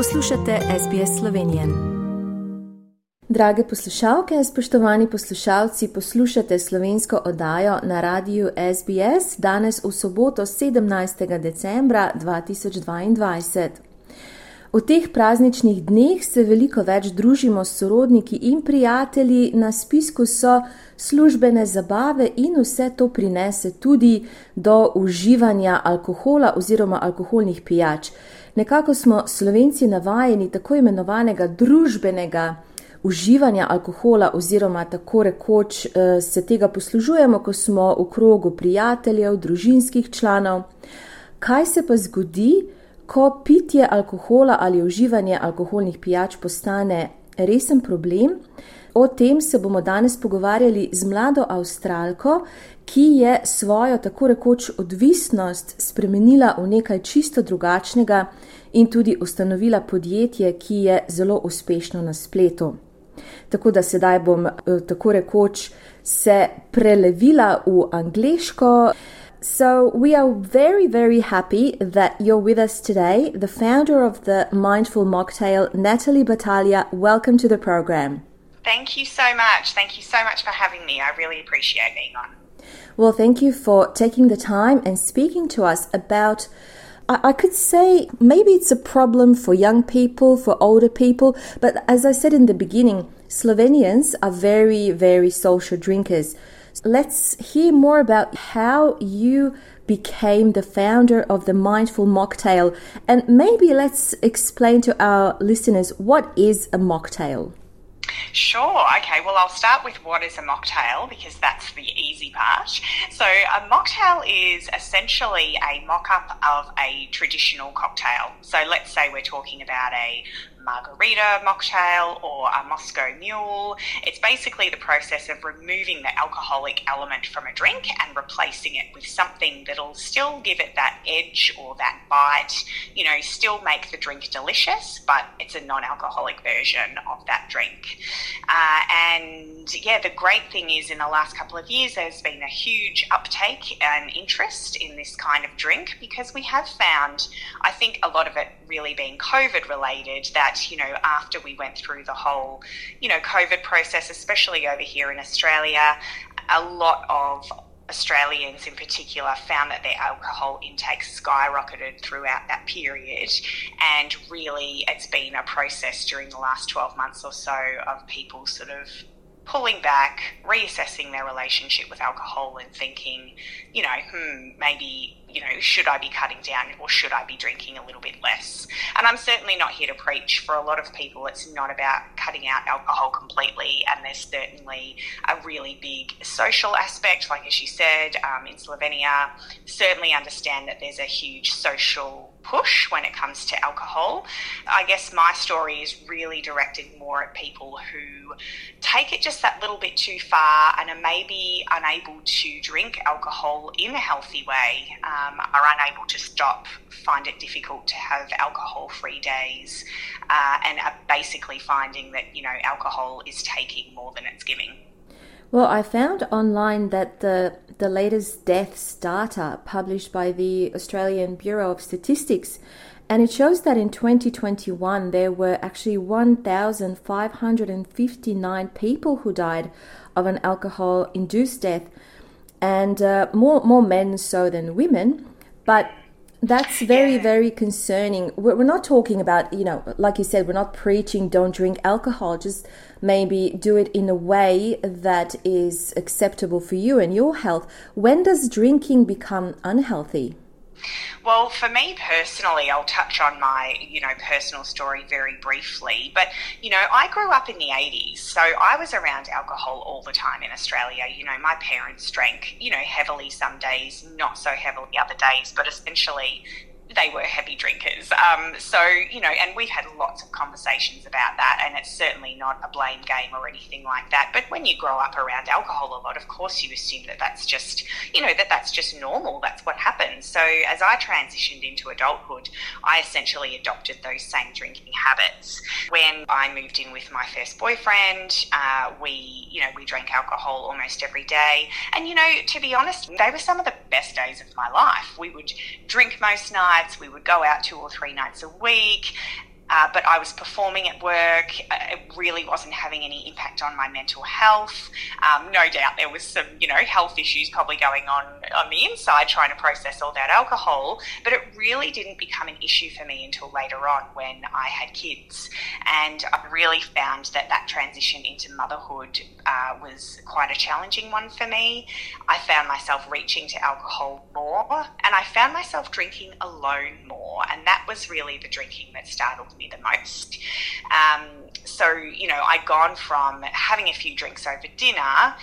Poslušate SBS Slovenije. Drage poslušalke, spoštovani poslušalci, poslušate slovensko oddajo na radiju SBS danes v soboto 17. decembra 2022. V teh prazničnih dneh se veliko več družimo s sorodniki in prijatelji, na spisku so službene zabave in vse to prinese tudi do uživanja alkohola oziroma alkoholnih pijač. Nekako smo slovenci navajeni tako imenovanega družbenega uživanja alkohola, oziroma tako rekoč eh, se tega poslužujemo, ko smo v krogu prijateljev, družinskih članov. Kaj se pa zgodi, ko pitje alkohola ali uživanje alkoholnih pijač postane resen problem? O tem se bomo danes pogovarjali z mlado Avstralko, ki je svojo tako rekoč odvisnost spremenila v nekaj čisto drugačnega in tudi ustanovila podjetje, ki je zelo uspešno na spletu. Tako da sedaj bom eh, tako rekoč se prelevila v angliško. So, we are very, very happy that you're with us today, the founder of the Mindful Mocktail, Natalie Battaglia. Welcome to the program. Thank you so much. Thank you so much for having me. I really appreciate being on. Well, thank you for taking the time and speaking to us about. I could say maybe it's a problem for young people, for older people, but as I said in the beginning, Slovenians are very, very social drinkers. Let's hear more about how you became the founder of the Mindful Mocktail, and maybe let's explain to our listeners what is a mocktail. Sure. Okay. Well, I'll start with what is a mocktail because that's the easy part. So, a mocktail is essentially a mock up of a traditional cocktail. So, let's say we're talking about a margarita mocktail or a Moscow mule. It's basically the process of removing the alcoholic element from a drink and replacing it with something that'll still give it that edge or that bite, you know, still make the drink delicious, but it's a non alcoholic version of that drink. Uh, and yeah, the great thing is in the last couple of years, there's been a huge uptake and interest in this kind of drink because we have found, I think a lot of it really being COVID related, that that, you know, after we went through the whole, you know, COVID process, especially over here in Australia, a lot of Australians in particular found that their alcohol intake skyrocketed throughout that period. And really, it's been a process during the last 12 months or so of people sort of pulling back, reassessing their relationship with alcohol and thinking, you know, hmm, maybe you know, should I be cutting down or should I be drinking a little bit less? And I'm certainly not here to preach. For a lot of people, it's not about cutting out alcohol completely, and there's certainly a really big social aspect, like as you said, um, in Slovenia. Certainly understand that there's a huge social push when it comes to alcohol. I guess my story is really directed more at people who take it just that little bit too far and are maybe unable to drink alcohol in a healthy way. Um, um, are unable to stop, find it difficult to have alcohol free days, uh, and are basically finding that, you know, alcohol is taking more than it's giving. Well, I found online that the, the latest deaths data published by the Australian Bureau of Statistics and it shows that in 2021 there were actually 1,559 people who died of an alcohol induced death, and uh, more more men so than women. But that's very very concerning. We're, we're not talking about you know, like you said, we're not preaching don't drink alcohol. Just maybe do it in a way that is acceptable for you and your health. When does drinking become unhealthy? Well, for me personally, I'll touch on my, you know, personal story very briefly. But, you know, I grew up in the 80s, so I was around alcohol all the time in Australia. You know, my parents drank, you know, heavily some days, not so heavily other days, but essentially they were heavy drinkers. Um, so, you know, and we've had lots of conversations about that, and it's certainly not a blame game or anything like that. But when you grow up around alcohol a lot, of course, you assume that that's just, you know, that that's just normal. That's what happens. So, as I transitioned into adulthood, I essentially adopted those same drinking habits. When I moved in with my first boyfriend, uh, we, you know, we drank alcohol almost every day. And, you know, to be honest, they were some of the best days of my life. We would drink most nights nights. We would go out two or three nights a week. Uh, but I was performing at work. Uh, it really wasn't having any impact on my mental health. Um, no doubt there was some, you know, health issues probably going on on the inside trying to process all that alcohol, but it really didn't become an issue for me until later on when I had kids. And I really found that that transition into motherhood uh, was quite a challenging one for me. I found myself reaching to alcohol more, and I found myself drinking alone more, and that was really the drinking that startled me the most. Um, so, you know, I'd gone from having a few drinks over dinner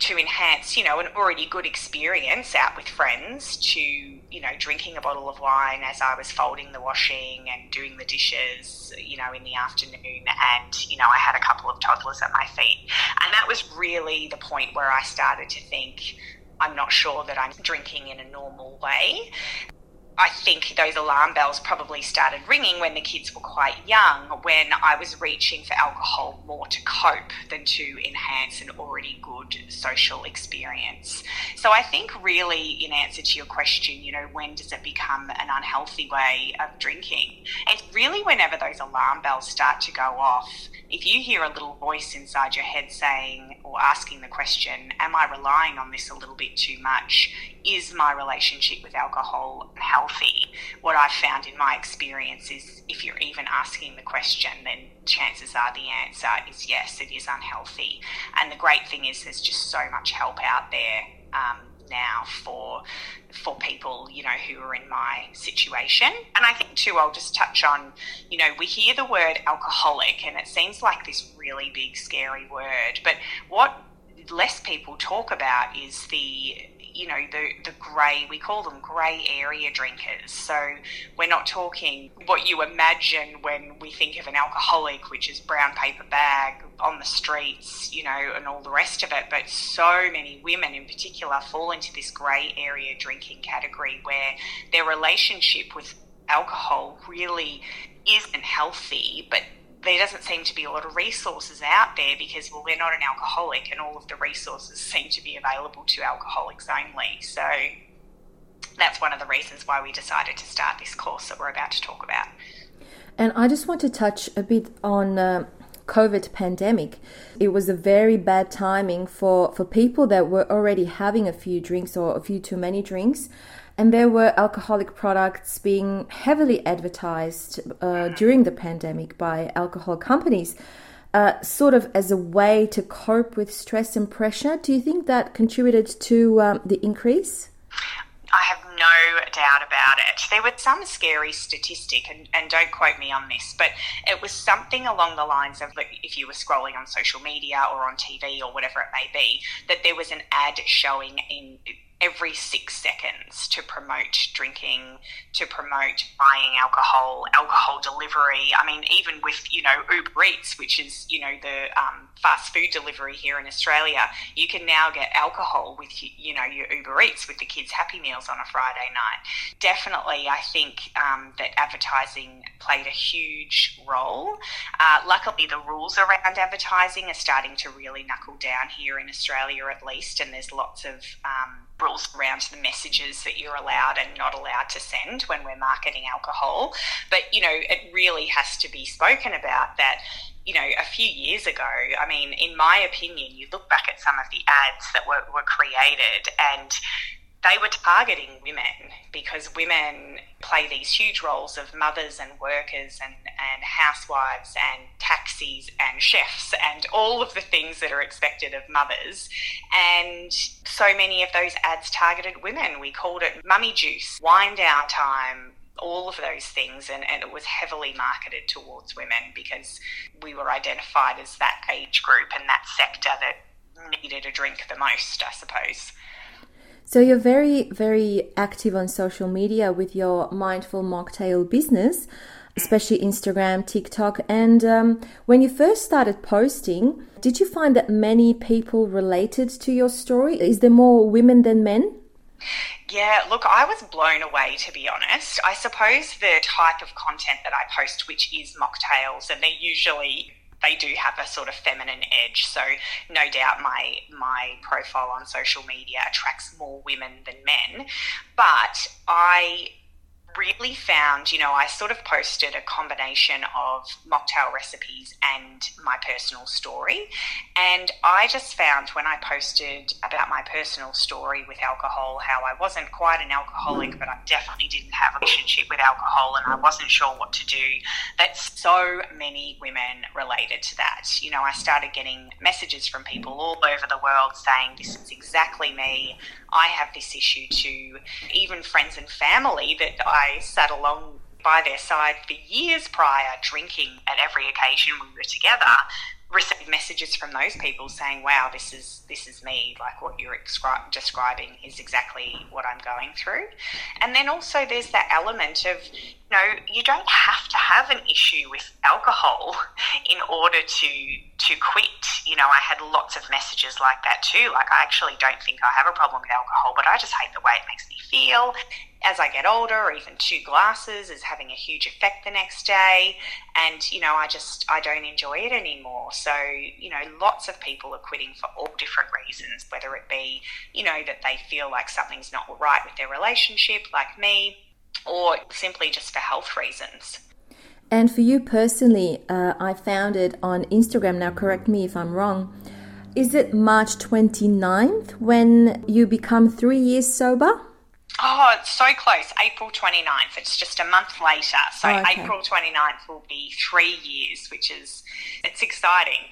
to enhance, you know, an already good experience out with friends to, you know, drinking a bottle of wine as I was folding the washing and doing the dishes, you know, in the afternoon. And, you know, I had a couple of toddlers at my feet. And that was really the point where I started to think, I'm not sure that I'm drinking in a normal way. I think those alarm bells probably started ringing when the kids were quite young, when I was reaching for alcohol more to cope than to enhance an already good social experience. So I think, really, in answer to your question, you know, when does it become an unhealthy way of drinking? It's really whenever those alarm bells start to go off. If you hear a little voice inside your head saying or asking the question, Am I relying on this a little bit too much? Is my relationship with alcohol healthy? Healthy, what I've found in my experience is if you're even asking the question, then chances are the answer is yes, it is unhealthy. And the great thing is there's just so much help out there. Um, now for for people you know who are in my situation and i think too i'll just touch on you know we hear the word alcoholic and it seems like this really big scary word but what less people talk about is the you know, the, the grey, we call them grey area drinkers. So we're not talking what you imagine when we think of an alcoholic, which is brown paper bag on the streets, you know, and all the rest of it. But so many women in particular fall into this grey area drinking category where their relationship with alcohol really isn't healthy, but there doesn't seem to be a lot of resources out there because, well, they're not an alcoholic and all of the resources seem to be available to alcoholics only. So that's one of the reasons why we decided to start this course that we're about to talk about. And I just want to touch a bit on uh, COVID pandemic. It was a very bad timing for, for people that were already having a few drinks or a few too many drinks and there were alcoholic products being heavily advertised uh, during the pandemic by alcohol companies, uh, sort of as a way to cope with stress and pressure. Do you think that contributed to um, the increase? I have no doubt about it. There was some scary statistic, and, and don't quote me on this, but it was something along the lines of if you were scrolling on social media or on TV or whatever it may be, that there was an ad showing in every six seconds to promote drinking, to promote buying alcohol, alcohol delivery. I mean, even with, you know, Uber Eats, which is, you know, the um, fast food delivery here in Australia, you can now get alcohol with, you know, your Uber Eats with the kids' Happy Meals on a Friday night. Definitely, I think um, that advertising played a huge role. Uh, luckily, the rules around advertising are starting to really knuckle down here in Australia, at least, and there's lots of um, rules around the messages that you're allowed and not allowed to send when we're marketing alcohol. But, you know, it really has to be spoken about that, you know, a few years ago, I mean, in my opinion, you look back at some of the ads that were, were created and they were targeting women because women play these huge roles of mothers and workers and, and housewives and taxis and chefs and all of the things that are expected of mothers. And so many of those ads targeted women. We called it mummy juice, wind down time, all of those things, and, and, it was heavily marketed towards women because we were identified as that age group and that sector that needed a drink the most, I suppose. So you're very, very active on social media with your mindful mocktail business, especially Instagram, TikTok. And um, when you first started posting, did you find that many people related to your story? Is there more women than men? Yeah, look, I was blown away to be honest. I suppose the type of content that I post, which is mocktails, and they're usually they do have a sort of feminine edge. So no doubt my my profile on social media attracts more women than men. But I really found, you know, I sort of posted a combination of mocktail recipes and my personal story. And I just found when I posted about my personal story with alcohol, how I wasn't quite an alcoholic, but I definitely didn't have a relationship with alcohol and I wasn't sure what to do, that so many women related to that. You know, I started getting messages from people all over the world saying, This is exactly me. I have this issue too. Even friends and family that I sat along by their side for years prior, drinking at every occasion we were together, received messages from those people saying, "Wow, this is this is me. Like what you're excri- describing is exactly what I'm going through." And then also there's that element of, you know, you don't have to have an issue with alcohol in order to to quit. You know, I had lots of messages like that too. Like I actually don't think I have a problem with alcohol, but I just hate the way it makes me feel as I get older, even two glasses is having a huge effect the next day. And, you know, I just, I don't enjoy it anymore. So, you know, lots of people are quitting for all different reasons, whether it be, you know, that they feel like something's not right with their relationship, like me, or simply just for health reasons. And for you personally, uh, I found it on Instagram. Now, correct me if I'm wrong. Is it March 29th when you become three years sober? Oh, it's so close. April 29th. It's just a month later. So oh, okay. April 29th will be three years, which is, it's exciting.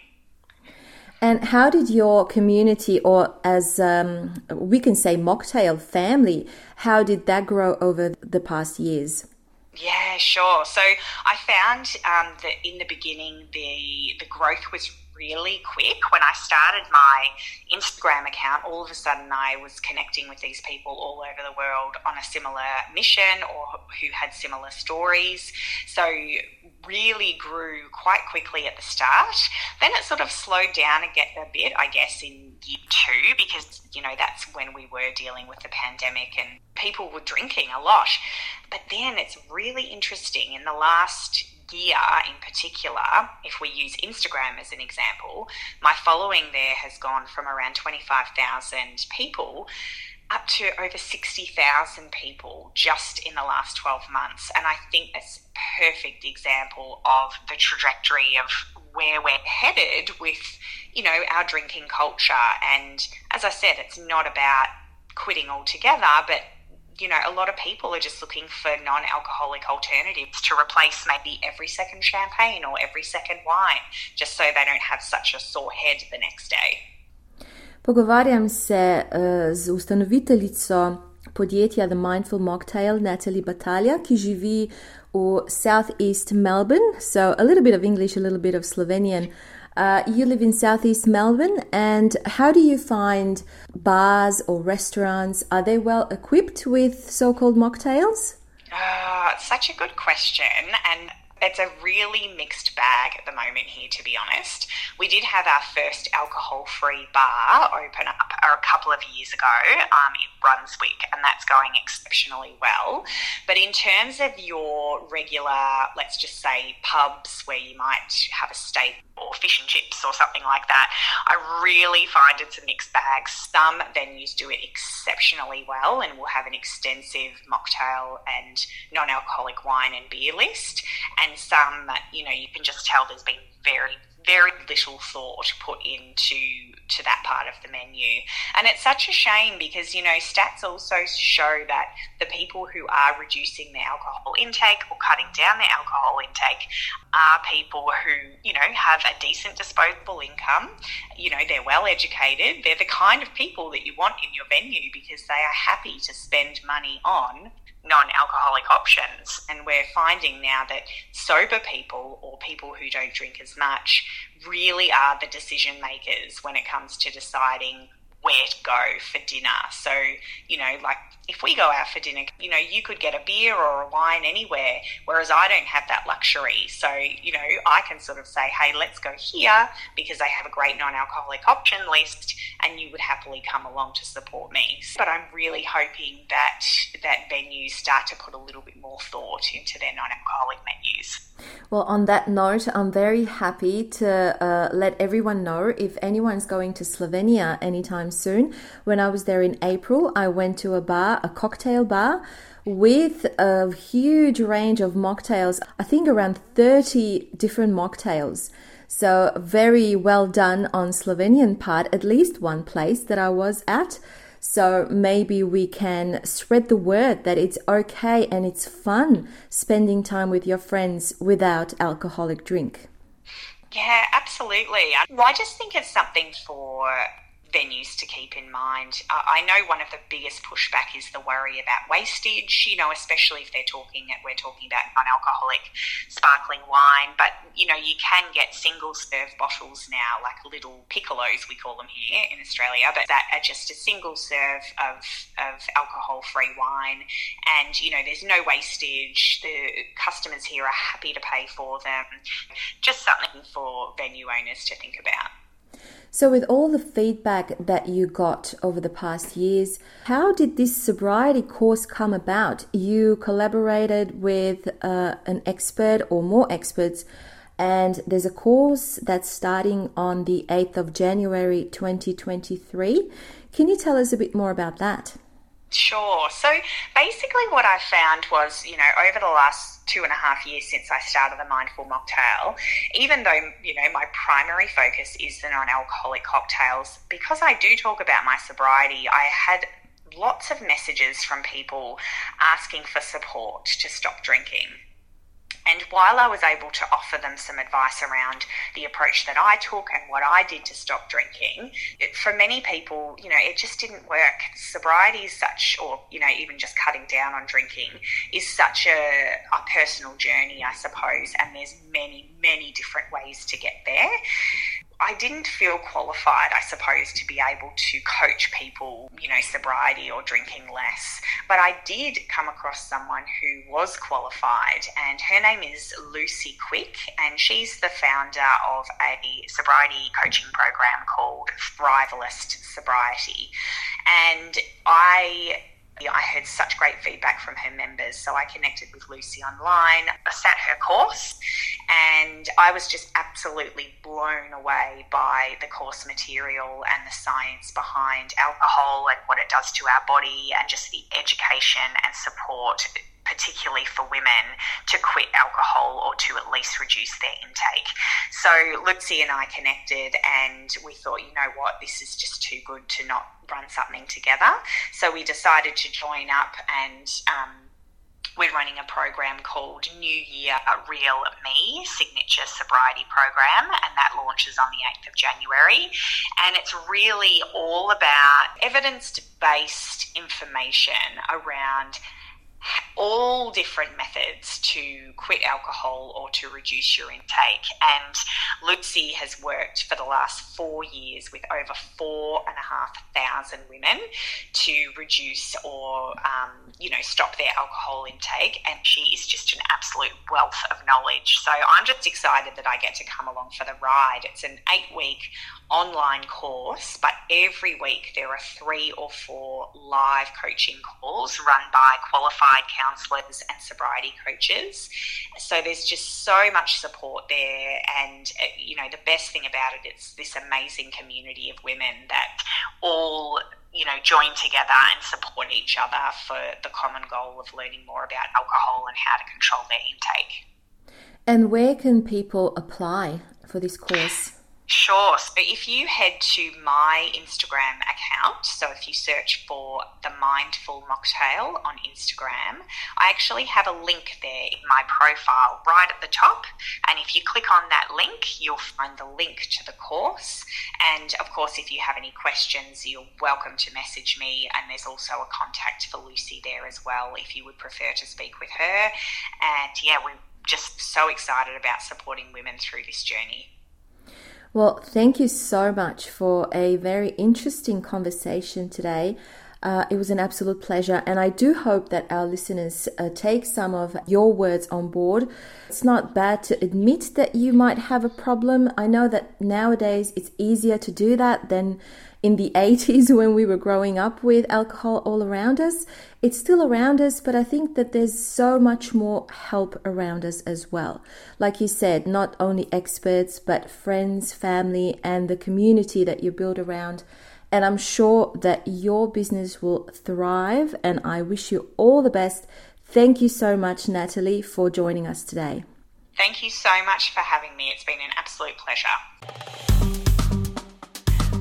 And how did your community, or as um, we can say, mocktail family, how did that grow over the past years? Yeah, sure. So I found um, that in the beginning, the the growth was really quick. When I started my Instagram account, all of a sudden I was connecting with these people all over the world on a similar mission or who had similar stories. So really grew quite quickly at the start. Then it sort of slowed down a, bit, I guess, in year two because, you know, that's when we were dealing with the pandemic and people were drinking a lot. But then it's really interesting in the last year in particular, if we use Instagram as an example, my following there has gone from around 25,000 people up to over 60,000 people just in the last 12 months. And I think that's a perfect example of the trajectory of where we're headed with, you know, our drinking culture. And as I said, it's not about quitting altogether, but you know, a lot of people are just looking for non alcoholic alternatives to replace maybe every second champagne or every second wine, just so they don't have such a sore head the next day. Pogovarjam se uh, z ustanoviteljico podjetja The Mindful Mocktail, Natalie Battaglia, ki živi v Southeast Melbourne. So, a little bit of English, a little bit of Slovenian. Uh, you live in southeast Melbourne, and how do you find bars or restaurants? Are they well equipped with so called mocktails? Uh, such a good question. And it's a really mixed bag at the moment here, to be honest. We did have our first alcohol free bar open up a couple of years ago um, in Brunswick, and that's going exceptionally well. But in terms of your regular, let's just say, pubs where you might have a steak or fish and chips or something like that. I really find it's a mixed bag. Some venues do it exceptionally well and will have an extensive mocktail and non alcoholic wine and beer list. And some, you know, you can just tell there's been very very little thought put into to that part of the menu. And it's such a shame because, you know, stats also show that the people who are reducing their alcohol intake or cutting down their alcohol intake are people who, you know, have a decent disposable income. You know, they're well educated. They're the kind of people that you want in your venue because they are happy to spend money on non alcoholic options. And we're finding now that sober people or people who don't drink as much really are the decision makers when it comes to deciding where to go for dinner. So, you know, like if we go out for dinner, you know, you could get a beer or a wine anywhere, whereas I don't have that luxury. So, you know, I can sort of say, hey, let's go here because they have a great non alcoholic option list and you would happily come along to support me. But I'm really hoping that that venues start to put a little bit more thought into their non alcoholic menus. Well, on that note, I'm very happy to uh, let everyone know if anyone's going to Slovenia anytime soon. When I was there in April, I went to a bar, a cocktail bar, with a huge range of mocktails. I think around 30 different mocktails. So, very well done on Slovenian part, at least one place that I was at. So, maybe we can spread the word that it's okay and it's fun spending time with your friends without alcoholic drink. Yeah, absolutely. I just think it's something for venues to keep in mind. I know one of the biggest pushback is the worry about wastage, you know, especially if they're talking, we're talking about non-alcoholic sparkling wine, but, you know, you can get single serve bottles now, like little piccolos, we call them here in Australia, but that are just a single serve of, of alcohol-free wine. And, you know, there's no wastage. The customers here are happy to pay for them. Just something for venue owners to think about. So, with all the feedback that you got over the past years, how did this sobriety course come about? You collaborated with uh, an expert or more experts, and there's a course that's starting on the 8th of January 2023. Can you tell us a bit more about that? Sure. So basically, what I found was, you know, over the last two and a half years since I started the Mindful Mocktail, even though, you know, my primary focus is the non alcoholic cocktails, because I do talk about my sobriety, I had lots of messages from people asking for support to stop drinking. While I was able to offer them some advice around the approach that I took and what I did to stop drinking, it, for many people, you know, it just didn't work. Sobriety is such, or, you know, even just cutting down on drinking is such a, a personal journey, I suppose. And there's many, many different ways to get there. I didn't feel qualified, I suppose, to be able to coach people, you know, sobriety or drinking less. But I did come across someone who was qualified, and her name is Lucy Quick, and she's the founder of a sobriety coaching program called Thrivalist Sobriety. And I I heard such great feedback from her members, so I connected with Lucy online, I sat her course, and I was just absolutely blown away by the course material and the science behind alcohol and what it does to our body, and just the education and support particularly for women, to quit alcohol or to at least reduce their intake. So Lucy and I connected and we thought, you know what, this is just too good to not run something together. So we decided to join up and um, we're running a program called New Year Real Me Signature Sobriety Program, and that launches on the 8th of January. And it's really all about evidence based information around all different methods to quit alcohol or to reduce your intake. And Lucy has worked for the last four years with over four and a half thousand women to reduce or, um, you know, stop their alcohol intake. And she is just an absolute wealth of knowledge. So I'm just excited that I get to come along for the ride. It's an eight week online course, but every week there are three or four live coaching calls run by qualified counselors and sobriety coaches. So there's just so much support there, and uh, you know the best thing about it, it is this amazing community of women that all you know join together and support each other for the common goal of learning more about alcohol and how to control their intake. And where can people apply for this course? Sure. So if you head to my Instagram account, so if you search for the Mindful Mocktail on Instagram, I actually have a link there in my profile right at the top. And if you click on that link, you'll find the link to the course. And of course, if you have any questions, you're welcome to message me. And there's also a contact for Lucy there as well if you would prefer to speak with her. And yeah, we're just so excited about supporting women through this journey. Well, thank you so much for a very interesting conversation today. Uh, it was an absolute pleasure, and I do hope that our listeners uh, take some of your words on board. It's not bad to admit that you might have a problem. I know that nowadays it's easier to do that than in the 80s when we were growing up with alcohol all around us. It's still around us, but I think that there's so much more help around us as well. Like you said, not only experts, but friends, family, and the community that you build around and I'm sure that your business will thrive. And I wish you all the best. Thank you so much, Natalie, for joining us today. Thank you so much for having me. It's been an absolute pleasure.